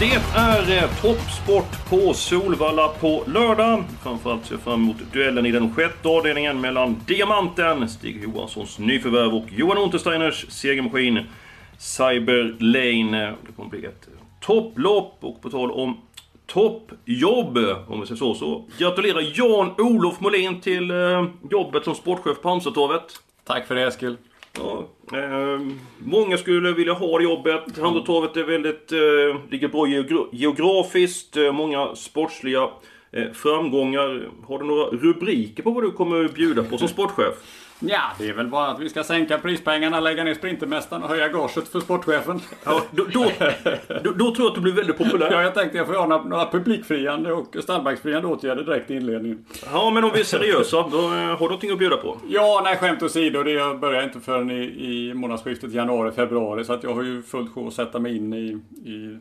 Det är eh, toppsport på Solvalla på lördag. Framförallt ser jag fram emot duellen i den sjätte avdelningen mellan Diamanten, Stig Johanssons nyförvärv och Johan Untersteiners segermaskin Cyber Lane. Det kommer bli ett topplopp och på tal om toppjobb, om vi säger så, så gratulerar Jan-Olof Molin till eh, jobbet som sportchef på Halmstadtorvet. Tack för det Eskil. Ja, eh, många skulle vilja ha det jobbet. Halmstadtorvet är väldigt, eh, ligger bra geografiskt. Eh, många sportsliga eh, framgångar. Har du några rubriker på vad du kommer bjuda på som sportchef? Ja, det är väl bara att vi ska sänka prispengarna, lägga ner Sprintermästaren och höja gaget för sportchefen. Ja, då, då, då, då, tror jag att du blir väldigt populär. Ja, jag tänkte jag får göra några, några publikfriande och stallbacksfriande åtgärder direkt i inledningen. Ja, men om vi är seriösa, då eh, har du någonting att bjuda på? Ja, nej skämt åsido. Det börjar inte förrän i, i månadsskiftet januari-februari. Så att jag har ju fullt sjå att sätta mig in i, i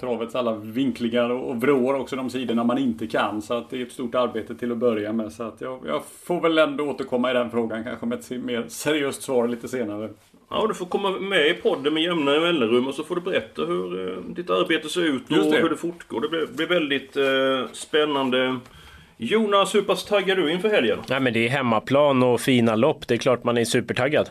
travets alla vinklingar och vrår också de sidorna man inte kan. Så att det är ett stort arbete till att börja med. Så att jag, jag får väl ändå återkomma i den frågan kanske med ett mer seriöst svar lite senare. Ja, du får komma med i podden med jämna mellanrum och så får du berätta hur eh, ditt arbete ser ut och hur det fortgår. Det blir, blir väldigt eh, spännande. Jonas, hur pass taggad är du inför helgen? Nej men det är hemmaplan och fina lopp. Det är klart man är supertaggad.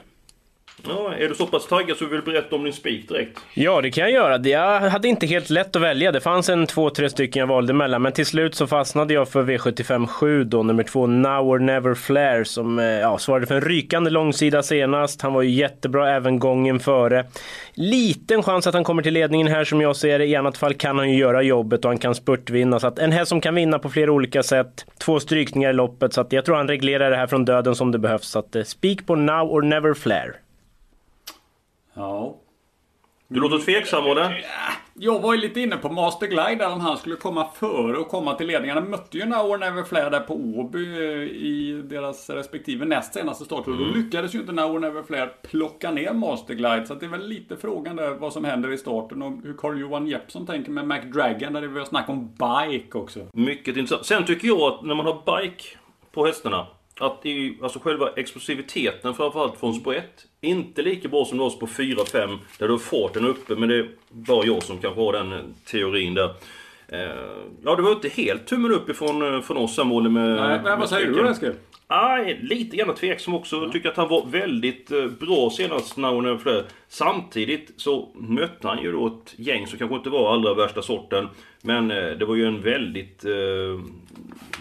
Ja, är du så pass taggad så du vill berätta om din spik direkt? Ja, det kan jag göra. Jag hade inte helt lätt att välja. Det fanns en två, tre stycken jag valde mellan. Men till slut så fastnade jag för V75 7 då, nummer två, Now or Never Flare, som eh, ja, svarade för en rykande långsida senast. Han var ju jättebra även gången före. Liten chans att han kommer till ledningen här som jag ser det. I annat fall kan han ju göra jobbet och han kan spurtvinna. Så att en häst som kan vinna på flera olika sätt. Två strykningar i loppet. Så att jag tror han reglerar det här från döden som det behövs. Så att eh, spik på Now or Never Flare. Ja. Du låter tveksam, eller? Jag var ju lite inne på Master Glide där om han skulle komma före och komma till ledningen. Han mötte ju Now or Never Flare där på Åby eh, i deras respektive näst senaste start. Och då lyckades ju inte or Never Flare plocka ner Master Glide. Så det är väl lite frågan där vad som händer i starten och hur Carl-Johan Jeppsson tänker med McDragon. Där det var snack om bike också. Mycket intressant. Sen tycker jag att när man har bike på hästarna att i, alltså själva explosiviteten framförallt från spår 1 inte lika bra som det var på 4-5 där du har farten uppe men det är bara jag som kanske har den eh, teorin där. Eh, ja, det var inte helt tummen upp ifrån eh, från oss här Molly med... Nej, men med vad säger du. Eskil? Nej, lite grann tveksam också. Jag tycker att han var väldigt bra senast när hon flög. Samtidigt så mötte han ju då ett gäng som kanske inte var allra värsta sorten. Men det var ju en väldigt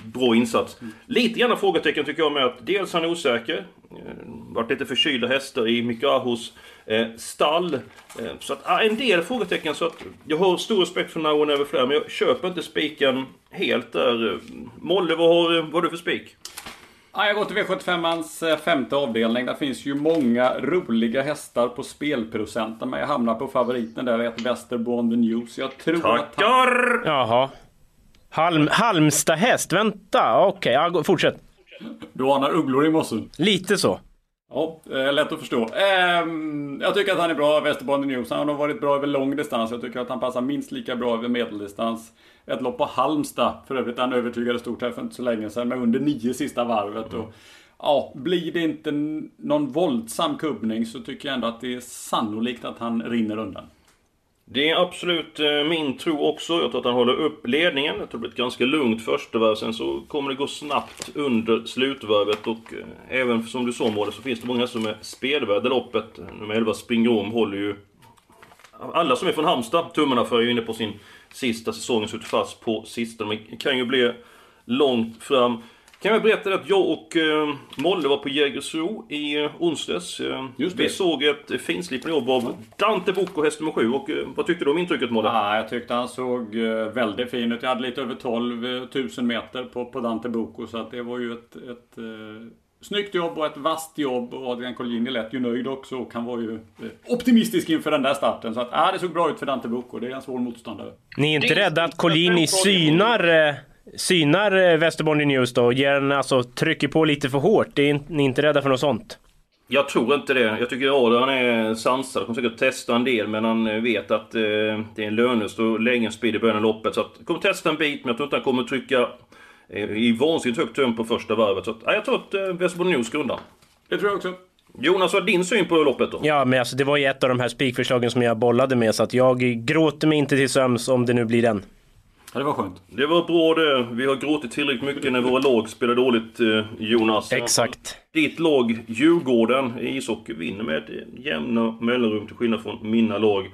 bra insats. Lite grann frågetecken tycker jag med att dels han är osäker. Eh, varit lite förkylda hästar i Mikahos eh, stall. Eh, så att, ah, en del frågetecken. Så att jag har stor respekt för Now Never Flare, men jag köper inte spiken helt där. Molle, vad har, vad har du för spik? Ja, jag går till V75ans eh, femte avdelning. Där finns ju många roliga hästar på spelprocenten. Men jag hamnar på favoriten där, ett Västerbourne the News. Jag tror att han... Tackar! Jaha. Halm, Halmstad häst, vänta. Okej, ja, gå- fortsätt. Du anar ugglor i mossen. Lite så. Ja, lätt att förstå. Ehm, jag tycker att han är bra, Västerbourne the News. Han har varit bra över lång distans. Jag tycker att han passar minst lika bra över medeldistans. Ett lopp på Halmstad. För övrigt, han övertygade stort här för inte så länge sedan med under nio sista varvet. Och, ja, blir det inte någon våldsam kubbning så tycker jag ändå att det är sannolikt att han rinner undan. Det är absolut eh, min tro också. Jag tror att han håller upp ledningen. Jag tror det blir ett ganska lugnt första varv. Sen så kommer det gå snabbt under slutvarvet. Och eh, även som du sa Måle så finns det många som är spelvärda loppet. Nummer 11 Springrom håller ju... Alla som är från Halmstad, tummarna för, är ju inne på sin sista säsong. Suttit fast på sista. Men det kan ju bli långt fram. Kan jag berätta att jag och eh, Molle var på Jägersro i eh, onsdags. Eh, Just det. vi såg ett finslipat jobb av Dante Bocco, häst nummer 7. Och eh, vad tyckte du om intrycket Molle? Ja, jag tyckte han såg eh, väldigt fin ut. Jag hade lite över 12 000 meter på, på Dante Bocco. Så att det var ju ett, ett eh, snyggt jobb och ett vasst jobb. Och Adrian Colgjini lät ju nöjd också. Och han var ju eh, optimistisk inför den där starten. Så att ja, det såg bra ut för Dante Bocco. Det är en svår motståndare. Ni är inte rädda att Collini synar, eh, synar eh, Västerbotten News då? Ger en, alltså, trycker på lite för hårt? Det är ni är inte rädda för något sånt? Jag tror inte det. Jag tycker Adrian är sansad. Han kommer säkert testa en del, men han eh, vet att eh, det är en lönlöst och lägga en speed i början av loppet. Så att, kommer testa en bit, men jag tror inte han kommer trycka eh, i vansinnigt högt tempo på första varvet. Så att, ja, jag tror att eh, Västerbotten News går undan. Det tror jag också. Jonas, vad är din syn på loppet då? Ja, men alltså, det var ju ett av de här spikförslagen som jag bollade med, så att jag gråter mig inte till söms om det nu blir den. Ja, det var skönt. Det var bra det. Vi har gråtit tillräckligt mycket när våra lag spelar dåligt, eh, Jonas. Exakt. Ditt lag, Djurgården, i ishockey vinner med jämna mellanrum till skillnad från mina lag.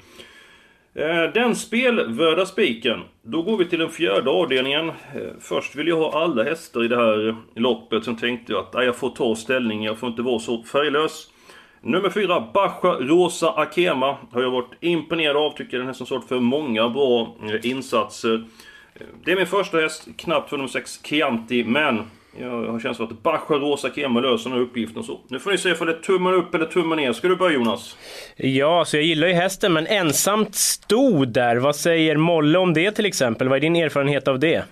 Eh, Den spelvärda spiken. Då går vi till den fjärde avdelningen. Eh, Först vill jag ha alla hästar i det här loppet. Sen tänkte jag att jag får ta ställning. Jag får inte vara så färglös. Nummer fyra, Bascha Rosa Akema. Har jag varit imponerad av. Tycker den är som sort för många bra insatser. Det är min första häst, knappt för nummer sex, Chianti. Men jag har känslan att Bascha Rosa Akema löser den här uppgiften. Så nu får ni se om det är tummen upp eller tummen ner. Ska du börja Jonas? Ja, så jag gillar ju hästen, men ensamt stod där. Vad säger Molle om det till exempel? Vad är din erfarenhet av det?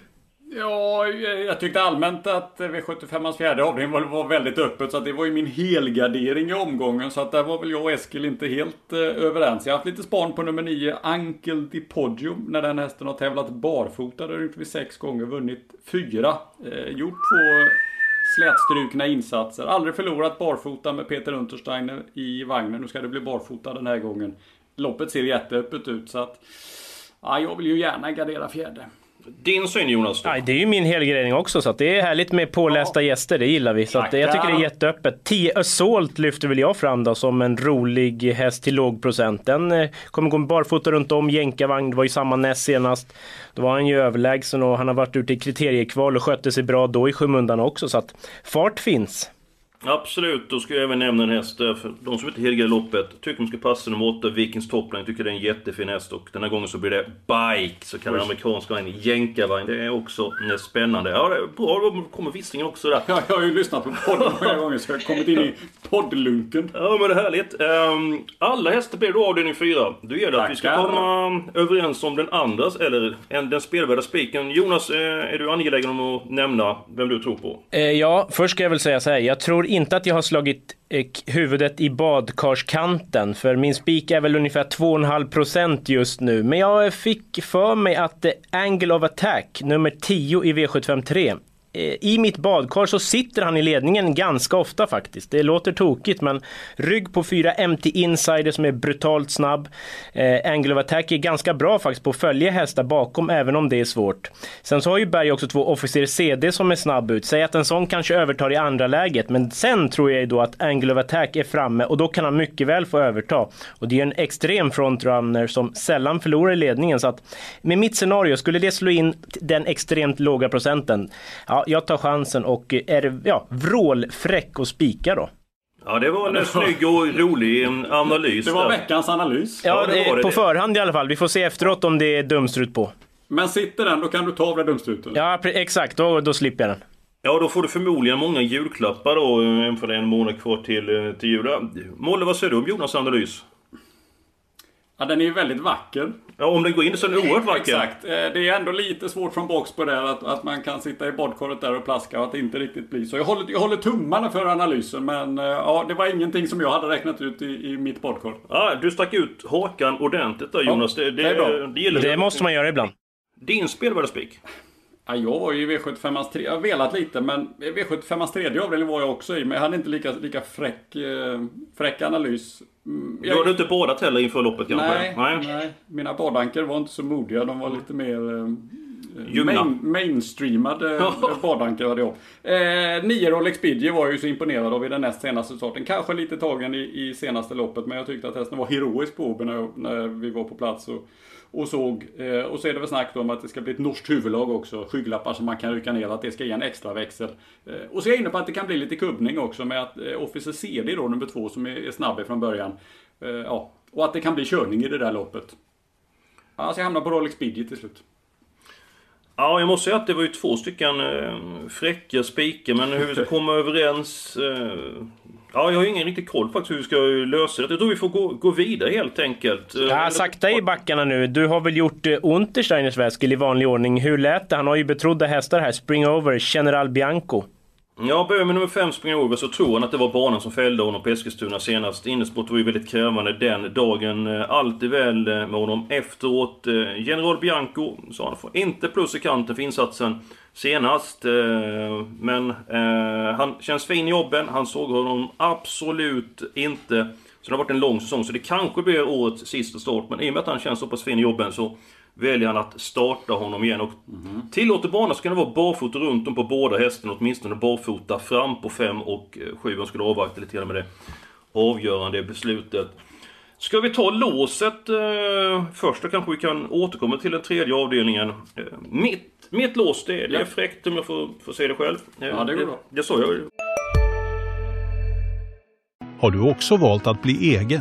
Ja, jag tyckte allmänt att V75ans fjärde avdelning var, var väldigt öppet. Så att det var ju min helgardering i omgången. Så att där var väl jag och Eskil inte helt eh, överens. Jag har haft lite span på nummer 9, Ankel Di Poggio. När den hästen har tävlat barfota. Där har gjort vi sex gånger, vunnit fyra. Eh, gjort två slätstrukna insatser. Aldrig förlorat barfota med Peter Untersteiner i vagnen. Nu ska det bli barfota den här gången. Loppet ser jätteöppet ut så att... Ja, jag vill ju gärna gardera fjärde. Din syn Jonas? Då? Nej, det är ju min helgardering också, så att det är härligt med pålästa gäster, det gillar vi. Så jag tycker det är jätteöppet. 10 Assault lyfter väl jag fram då som en rolig häst till låg procent. Den eh, kommer gå barfota runt om, jänkarvagn, det var ju samma näst senast. Då var han ju överlägsen och han har varit ute i kriteriekval och skötte sig bra då i skymundan också, så att fart finns. Absolut, då ska jag även nämna en häst. För de som inte helgar loppet tycker de ska passa nummer 8, Vikings Topline. Tycker det är en jättefin häst. Och den här gången så blir det Bike, så kallad amerikansk vagn. Jänkarvagn. Det är också eh, spännande. Ja, det är bra. Då kommer Vissingen också där. Ja, jag har ju lyssnat på podden flera gånger så jag har kommit in i poddlunken. Ja men det är härligt. Ehm, alla hästar blir då avdelning 4. Då gäller det att vi ska komma överens om den andras, eller en- den spelvärda spiken. Jonas, eh, är du angelägen om att nämna vem du tror på? Eh, ja, först ska jag väl säga så här. Jag tror inte att jag har slagit eh, huvudet i badkarskanten. För min spik är väl ungefär 2,5 procent just nu. Men jag fick för mig att eh, Angle of Attack, nummer 10 i V753. I mitt badkar så sitter han i ledningen ganska ofta faktiskt. Det låter tokigt men rygg på fyra MT Insider som är brutalt snabb. Eh, Angle of Attack är ganska bra faktiskt på att följa hästar bakom även om det är svårt. Sen så har ju Berg också två Officer CD som är snabb ut. Säg att en sån kanske övertar i andra läget men sen tror jag ju då att Angle of Attack är framme och då kan han mycket väl få överta. Och det är en extrem frontrunner som sällan förlorar i ledningen så att med mitt scenario, skulle det slå in den extremt låga procenten, ja, jag tar chansen och är ja, vrålfräck och spika då. Ja, det var en snygg och rolig eh, analys. Det var där. veckans analys. Ja, det var det det. på förhand i alla fall. Vi får se efteråt om det är dumstrut på. Men sitter den, då kan du ta av dig dumstruten. Ja, exakt. Då, då slipper jag den. Ja, då får du förmodligen många julklappar då, eh, för det är en månad kvar till, eh, till jul. Ja, Molle, vad säger du om Jonas analys? Ja, den är ju väldigt vacker. Ja, om den går in så är den oerhört vacker. Exakt. Eh, Det är ändå lite svårt från box på det att, att man kan sitta i badkaret där och plaska och att det inte riktigt blir så. Jag håller, jag håller tummarna för analysen men eh, ja, det var ingenting som jag hade räknat ut i, i mitt badkar. Ja, du stack ut hakan ordentligt där Jonas. det, det, det är bra. det gillar Det vi. måste man göra ibland. Din spelvärda spik? Ja, jag var ju i V75ans tre, jag har velat lite men V75ans tredje avdelning var jag också i men jag hade inte lika, lika fräck, eh, fräck analys. Mm, Du hade inte badat heller inför loppet kanske? Nej, nej. Mina badanker var inte så modiga. De var lite mer eh, Ljumna. main, mainstreamade eh, badanker hade jag. Eh, Rolex Bidje var jag ju så imponerad av i den näst senaste starten. Kanske lite tagen i, i senaste loppet men jag tyckte att hästen var heroisk på Åby när, jag- när vi var på plats och, och såg, eh, och så är det väl snack om att det ska bli ett norskt huvudlag också. Skygglappar som man kan rycka ner, att det ska ge en extra växel. Eh, och så är jag inne på att det kan bli lite kubbning också med att eh, Officer CD då, nummer två, som är, är snabb från början. Eh, ja, och att det kan bli körning i det där loppet. Alltså jag hamnar på Rolex Bidget till slut. Ja, jag måste säga att det var ju två stycken eh, fräcka spikar, men hur vi ska komma överens... Eh, ja, jag har ingen riktig koll faktiskt hur vi ska lösa det. Jag tror vi får gå, gå vidare helt enkelt. Eh, Ja, sakta i backarna nu. Du har väl gjort eh, Untersteiners väskel i vanlig ordning. Hur lät det? Han har ju betrodda hästar här. Spring Over, General Bianco. Ja, börjar med nummer 5 springer över så tror han att det var banan som fällde honom på Eskilstuna senast. Innesport var ju väldigt krävande den dagen. Allt är väl eh, med honom efteråt. Eh, General Bianco sa han får inte plus i kanten för insatsen senast. Eh, men eh, han känns fin i jobben. Han såg honom absolut inte. Så det har varit en lång säsong, så det kanske blir årets sista start. Men i och med att han känns så pass fin i jobben så väljer han att starta honom igen. Och Tillåter bana så kan det vara barfota runt om på båda hästarna, åtminstone barfota fram på 5 och 7. Han skulle avvakta lite grann med det avgörande beslutet. Ska vi ta låset eh, först? Då kanske vi kan återkomma till den tredje avdelningen. Eh, mitt, mitt lås, det, det är fräckt om jag får, får säga det själv. Eh, Ja, det går bra. Det sa jag ju. Har du också valt att bli egen?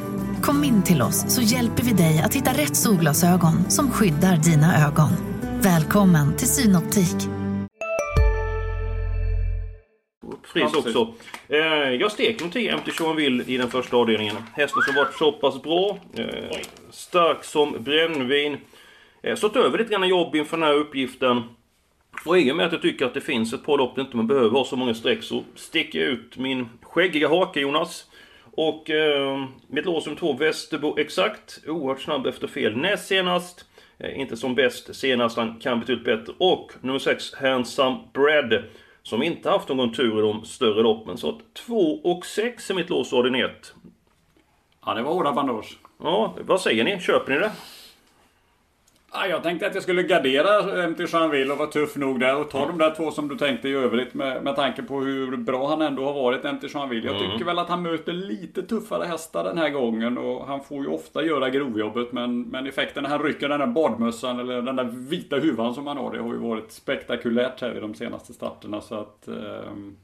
Kom in till oss så hjälper vi dig att hitta rätt solglasögon som skyddar dina ögon. Välkommen till Synoptik. Precis. också. Eh, jag steker nog 10 MT Sean Will i den första avdelningen. Hästen som varit så pass bra. Eh, stark som brännvin. Eh, stått över lite grann jobb inför den här uppgiften. Och i och med att jag tycker att det finns ett par lopp där inte man behöver ha så många streck så sticker jag ut min skäggiga hake Jonas. Och eh, mitt lås som två Västerbo exakt. Oerhört snabb efter fel näst senast. Eh, inte som bäst senast, han kan betydligt bättre. Och nummer 6 Handsome Bread. Som inte haft någon tur i de större loppen. Så att 2 och 6 är mitt lås ordinerat. Ja, det var hårda bandage. Ja, vad säger ni? Köper ni det? Ja, jag tänkte att jag skulle gardera MT Jeanville och vara tuff nog där och ta de där två som du tänkte i övrigt med, med tanke på hur bra han ändå har varit MT Jeanville. Jag tycker väl att han möter lite tuffare hästar den här gången och han får ju ofta göra grovjobbet men, men effekten när han rycker den där badmössan eller den där vita huvan som han har det har ju varit spektakulärt här i de senaste starterna så att... ehm,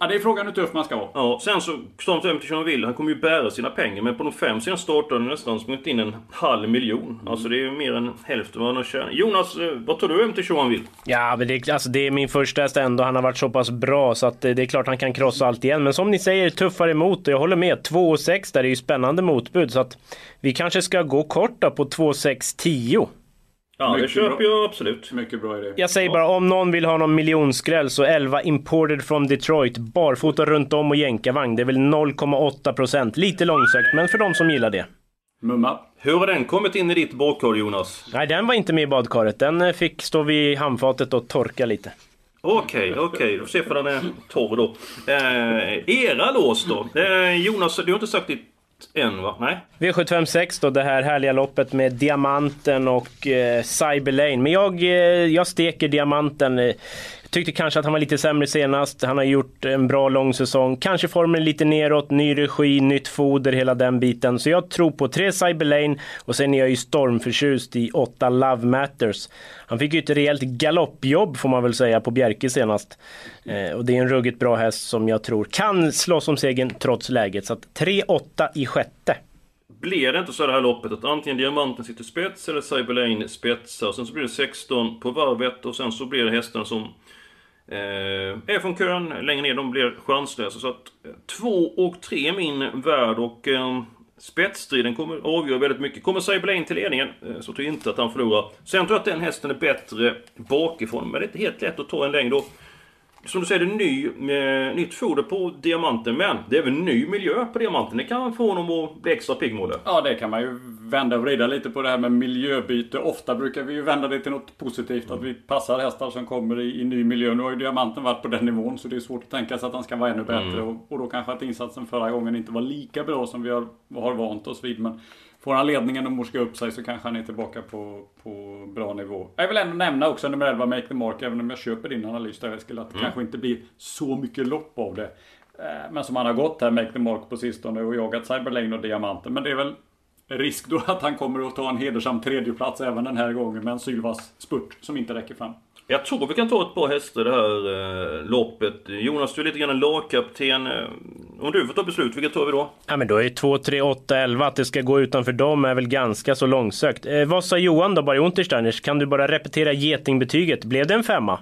Ja, det är frågan hur tuff man ska vara. Ja, sen så, Storm Sean Will, han kommer ju bära sina pengar. Men på de fem senaste starterna har han nästan smugit in en halv miljon. Alltså det är ju mer än hälften vad han har tjänat. Jonas, eh, vad tar du Sean Will? Ja, men det, alltså, det är min första häst ändå. Han har varit så pass bra så att eh, det är klart han kan krossa allt igen. Men som ni säger, tuffare emot och jag håller med. 2 och 6 där är ju spännande motbud. Så att vi kanske ska gå kort då på 2, 6, 10. Ja, det Mycket köper bra. jag absolut. Mycket bra idé. Jag säger bara om någon vill ha någon miljonskräll så 11 imported from Detroit. Barfota runt om och jänkarvagn. Det är väl 0,8%. Lite långsökt, men för de som gillar det. Mumma. Hur har den kommit in i ditt badkar Jonas? Nej, den var inte med i badkaret. Den eh, fick stå vid handfatet och torka lite. Okej, okej. Då får se för den är torr då. Eh, era lås då? Eh, Jonas, du har inte sagt ditt än va? Nej? V756 då, det här härliga loppet med Diamanten och eh, Cyber Lane. Men jag, eh, jag steker Diamanten. Eh, Tyckte kanske att han var lite sämre senast. Han har gjort en bra lång säsong. Kanske formen lite neråt, ny regi, nytt foder, hela den biten. Så jag tror på tre Cyber Lane och sen är jag ju stormförtjust i åtta Love Matters. Han fick ju ett rejält galoppjobb får man väl säga på Bjerke senast. Eh, och det är en ruggigt bra häst som jag tror kan slåss om segern trots läget. Så att 3-8 i sjätte. Blir det inte så det här loppet att antingen Diamanten sitter spets eller Cyberlane spetsar. Sen så blir det 16 på varvet och sen så blir det hästarna som eh, är från kön längre ner. De blir chanslösa. Så att eh, 2 och 3 är min värld och eh, spetsstriden kommer avgöra väldigt mycket. Kommer Cyberlane till ledningen eh, så tror jag inte att han förlorar. Sen tror jag att den hästen är bättre bakifrån. Men det är inte helt lätt att ta en längd då som du säger, det är ny, eh, nytt foder på diamanten. Men det är även ny miljö på diamanten. Det kan få honom att bli extra pigg, Ja, det kan man ju vända och vrida lite på det här med miljöbyte. Ofta brukar vi ju vända det till något positivt. Att vi passar hästar som kommer i, i ny miljö. Nu har ju diamanten varit på den nivån så det är svårt att tänka sig att han ska vara ännu bättre. Mm. Och, och, då kanske att insatsen förra gången inte var lika bra som vi har, har vant oss vid. Men Får han ledningen och morska upp sig så kanske han är tillbaka på, på bra nivå. Jag vill ändå nämna också nummer 11, Make the Mark, även om jag köper din analys där Eskil, att det mm. kanske inte blir så mycket lopp av det. Eh, men som han har gått här, Make the Mark på sistone och jagat Cyberlane och Diamanten. Men det är väl risk då att han kommer att ta en hedersam tredjeplats även den här gången med en Sylvas spurt som inte räcker fram. Jag tror vi kan ta ett par hästar det här eh, loppet. Jonas, du är lite grann en lagkapten. Eh, om du får ta beslut, vilka tar vi då? Ja men då är 2, 3, 8, 11. Att det ska gå utanför dem är väl ganska så långsökt. Eh, vad sa Johan då, bara i Untersteiners? Kan du bara repetera getingbetyget? Blev det en femma?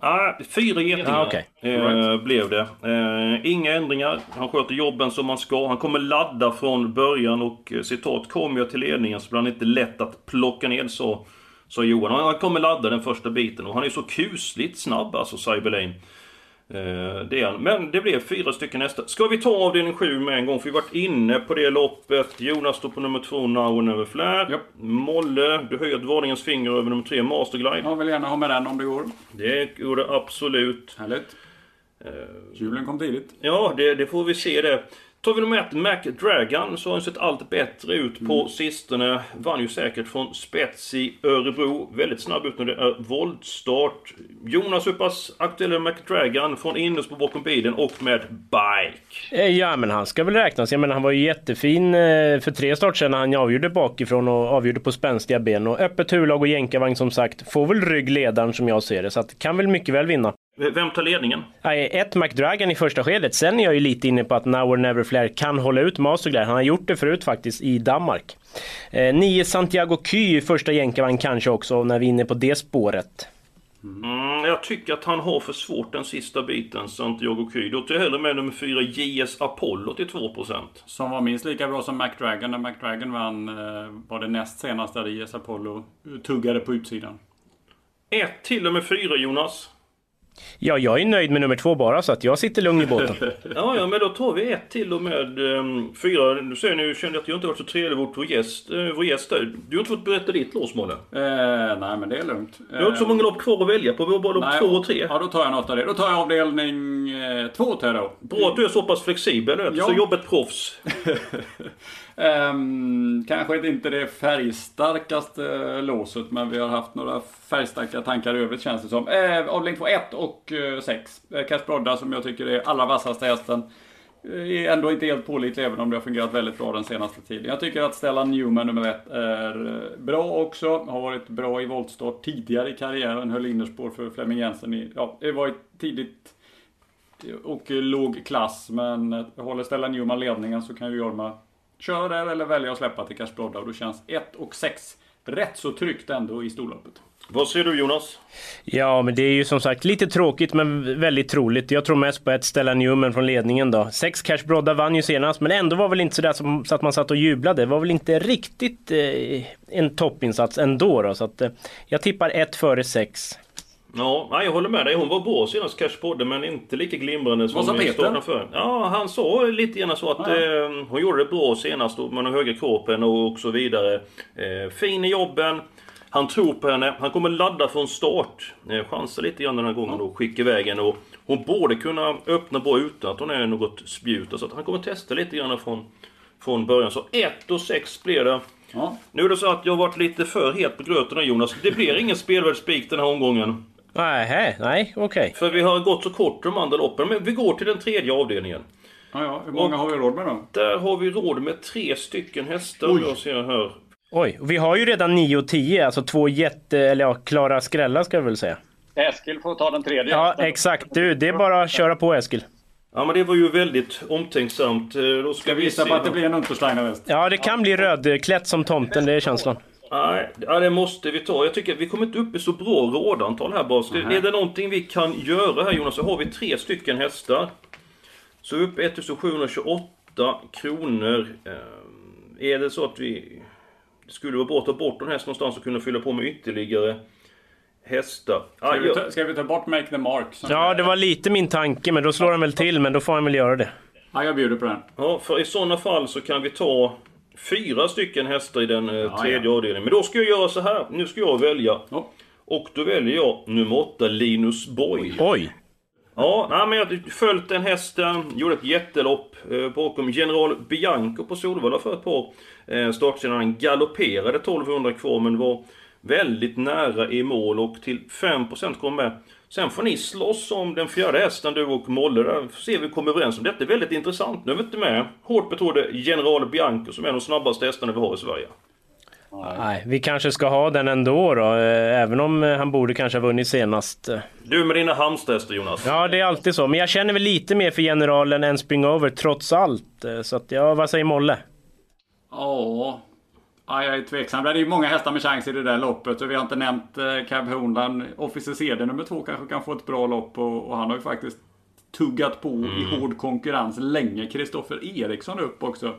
Ja, fyra getingar ah, okay. eh, blev det. Eh, inga ändringar. Han sköter jobben som man ska. Han kommer ladda från början och eh, citat, kommer jag till ledningen så blir han inte lätt att plocka ner så Sa Johan. Han kommer ladda den första biten och han är så kusligt snabb alltså, Cyberlane. Eh, det är han. Men det blev fyra stycken hästar. Ska vi ta avdelning 7 med en gång? För vi varit inne på det loppet. Jonas står på nummer 2, Now and Never Flat. Yep. Molle, du höjer ett varningens finger över nummer 3, Masterglide. Jag vill gärna ha med den om det går. Det går det absolut. Härligt. Uh, Julen kom tidigt. Ja, det, det får vi se det. Tar vi nummer ett, Mac Dragon, så har han sett allt bättre ut på mm. sistone. Vann ju säkert från spets i Örebro. Väldigt snabb ut när det är voltstart. Jonas, hur pass aktuell är Mac Dragon från innerst på bakom bilen och med bike? Eh, ja, men han ska väl räknas. Jag menar, han var ju jättefin eh, för tre start sedan när han avgjorde bakifrån och avgjorde på spänstiga ben. Och öppet huvudlag och jänkarvagn som sagt. Får väl ryggledaren som jag ser det. Så att kan väl mycket väl vinna. Vem tar ledningen? Ett McDragon i första skedet. Sen är jag ju lite inne på att Now or Never Flare kan hålla ut Masterglare. Han har gjort det förut faktiskt i Danmark. Eh, nio Santiago Ky i första jänkarvagn kanske också, när vi är inne på det spåret. Mm, jag tycker att han har för svårt den sista biten, Santiago Ky. Då tar jag hellre med nummer 4, JS Apollo till 2%. Som var minst lika bra som McDragon. När McDragon vann eh, var det näst senaste där JS Apollo tuggade på utsidan. Ett till och med 4 Jonas. Ja, jag är nöjd med nummer två bara så att jag sitter lugn i båten. ja, ja, men då tar vi ett till och med um, fyra. Nu ser ni, kände att jag inte varit så trevlig mot vår gäst. Uh, vår gäst där. Du har inte fått berätta ditt lås, Måne. Eh, nej, men det är lugnt. Du har inte så många lopp kvar att välja på. Vi har bara lopp nej, två och tre. Ja, då tar jag något av det. Då tar jag avdelning eh, två tar jag då. Bra att du är så pass flexibel. Ja. Så jobbet proffs. Um, kanske inte det färgstarkaste eh, låset, men vi har haft några färgstarka tankar i övrigt känns det som. Uh, avdelning 2, 1 och eh, 6. Uh, uh, eh, Brodda som jag tycker är allra vassaste hästen. Är ändå inte helt pålitlig även om det har fungerat väldigt bra den senaste tiden. Jag tycker att Stellan Newman nummer 1 är bra också. Har varit bra i voltstart tidigare i karriären. Höll innerspår för Flemming Jensen i, ja, det var tidigt och låg klass. Men håller Stellan Newman ledningen så kan ju Jorma köra där eller välja att släppa till Cashbrodda och då känns 1 och 6 rätt så tryggt ändå i storloppet. Vad säger du Jonas? Ja, men det är ju som sagt lite tråkigt men väldigt troligt. Jag tror mest på ett Stella Newman från ledningen då. Sex Cash Brodda vann ju senast, men ändå var väl inte sådär som, så att man satt och jublade. Det var väl inte riktigt eh, en toppinsats ändå då. Så att, eh, jag tippar ett före sex. Ja, jag håller med dig. Hon var bra senast Cash Podde, men inte lika glimrande som sa Peter? För. Ja, han sa lite grann så att ja. eh, hon gjorde det bra senast med den höga kroppen och, och så vidare. Eh, fin i jobben. Han tror på henne. Han kommer ladda från start. Eh, chansa lite grann den här gången och skicka iväg henne. Och hon borde kunna öppna bra utan att hon är något spjut. Så att han kommer testa lite grann från, från början. Så 1 och 6 blir det. Ja. Nu är det så att jag har varit lite för het på gröten Jonas. Det blir ingen spelvärd spik den här omgången. Nej, nej, okej. Okay. För vi har gått så kort de andra loppen. Men vi går till den tredje avdelningen. Ja, ja. Hur många och har vi råd med då? Där har vi råd med tre stycken hästar. Oj. Jag ser här. Oj, vi har ju redan 9 och 10, alltså två jätte, eller ja, klara skrällar ska jag väl säga. Eskil får ta den tredje. Ja, exakt. Du, det är bara att köra på Eskil. Ja men det var ju väldigt omtänksamt. Eh, då ska, ska vi gissa på att det blir en Untersteiner Ja, det kan bli rödklätt som tomten, det är känslan. Nej, ja, det måste vi ta. Jag tycker att vi kommer inte upp i så bra rådantal här bara. Så är det någonting vi kan göra här Jonas så har vi tre stycken hästar. Så upp 1728 kronor. Eh, är det så att vi... Det skulle vara bra att ta bort en häst någonstans och kunna fylla på med ytterligare hästar. Ska Ah, vi, ja. ta, ska vi ta bort Make the Mark? som- Ja, det var lite min tanke, men då slår han väl till. Men då får han väl göra det. Ja, jag bjuder på den. Ja, för i sådana fall så kan vi ta fyra stycken hästar i den eh, tredje ja. avdelningen. Men då ska jag göra så här. Nu ska jag välja. Ja. Och då väljer jag nummer 8, Linus Boy. Oj! Ja, nej, men jag följt den hästen, gjorde ett jättelopp eh, bakom General Bianco på Solvalla för ett par eh, starter Han galopperade 1200 kvar men var väldigt nära i mål och till 5% kom med. Sen får ni slåss om den fjärde hästen, du och Molle. Där får se om vi kommer överens om. Detta är väldigt intressant. Nu är vi inte med hårt betrodde General Bianco som är en av de snabbaste hästarna vi har i Sverige. Nej, vi kanske ska ha den ändå då. eh, Även om eh, han borde kanske ha vunnit senast. eh. Du med dina Halmstadhästar Jonas. Ja, det är alltid så. Men jag känner väl lite mer för generalen än Springover trots allt. Så att, ja, vad säger Molle? Ja, ja, jag är tveksam. Det är ju många hästar med chans i det där loppet. Och vi har inte nämnt eh, Cab Honland. Officer CD nummer två kanske kan få ett bra lopp. Och, och han har ju faktiskt tuggat på i hård konkurrens länge. Kristoffer Eriksson upp också.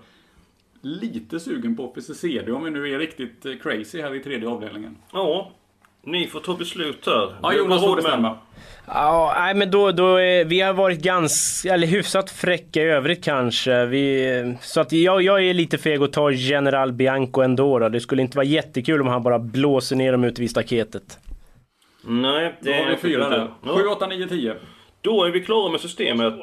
Lite sugen på Officer CD om vi nu är riktigt eh, crazy här i tredje avdelningen. Ja, ni får ta beslut här. Ja, Jonas får bestämma. Ja, nej men då, då vi har varit ganska, eller hyfsat fräcka i övrigt kanske. Vi, så att jag, jag är lite feg att ta General Bianco ändå då. Det skulle inte vara jättekul om han bara blåser ner dem ute vid staketet. Nej, Då det har vi fyra. Ja. 7, 8, 9, 10. Då är vi klara med systemet.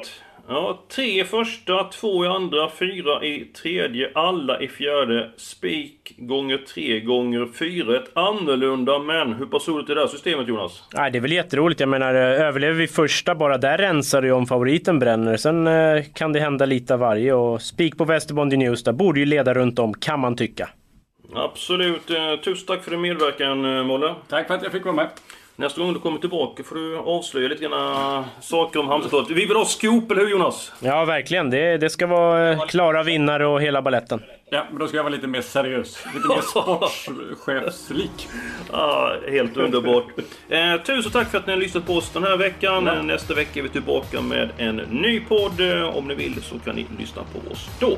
Ja, tre i första, två i andra, fyra i tredje, alla i fjärde. Spik gånger tre gånger fyra. Ett annorlunda, men hur pass roligt är det här systemet Jonas? Nej, det är väl jätteroligt. Jag menar, eh, överlever vi första, bara där rensar det ju om favoriten bränner. Sen eh, kan det hända lite av varje och spik på Västerbondi News där borde ju leda runt om, kan man tycka. Absolut. Eh, Tusen tack för din medverkan Molle. Tack för att jag fick vara med. Nästa gång du kommer tillbaka får du avslöja lite grann saker om Halmstad. Vi vill ha scoop, eller hur Jonas? Ja, verkligen. Det, det ska vara eh, klara vinnare och hela balletten. Ja, men då ska jag vara lite mer seriös. Lite mer sportchefslik. Ja, helt underbart. Eh, tusen tack för att ni har lyssnat på oss den här veckan. Ja. Nästa vecka är vi tillbaka med en ny podd. Eh, Om ni vill så kan ni lyssna på oss då.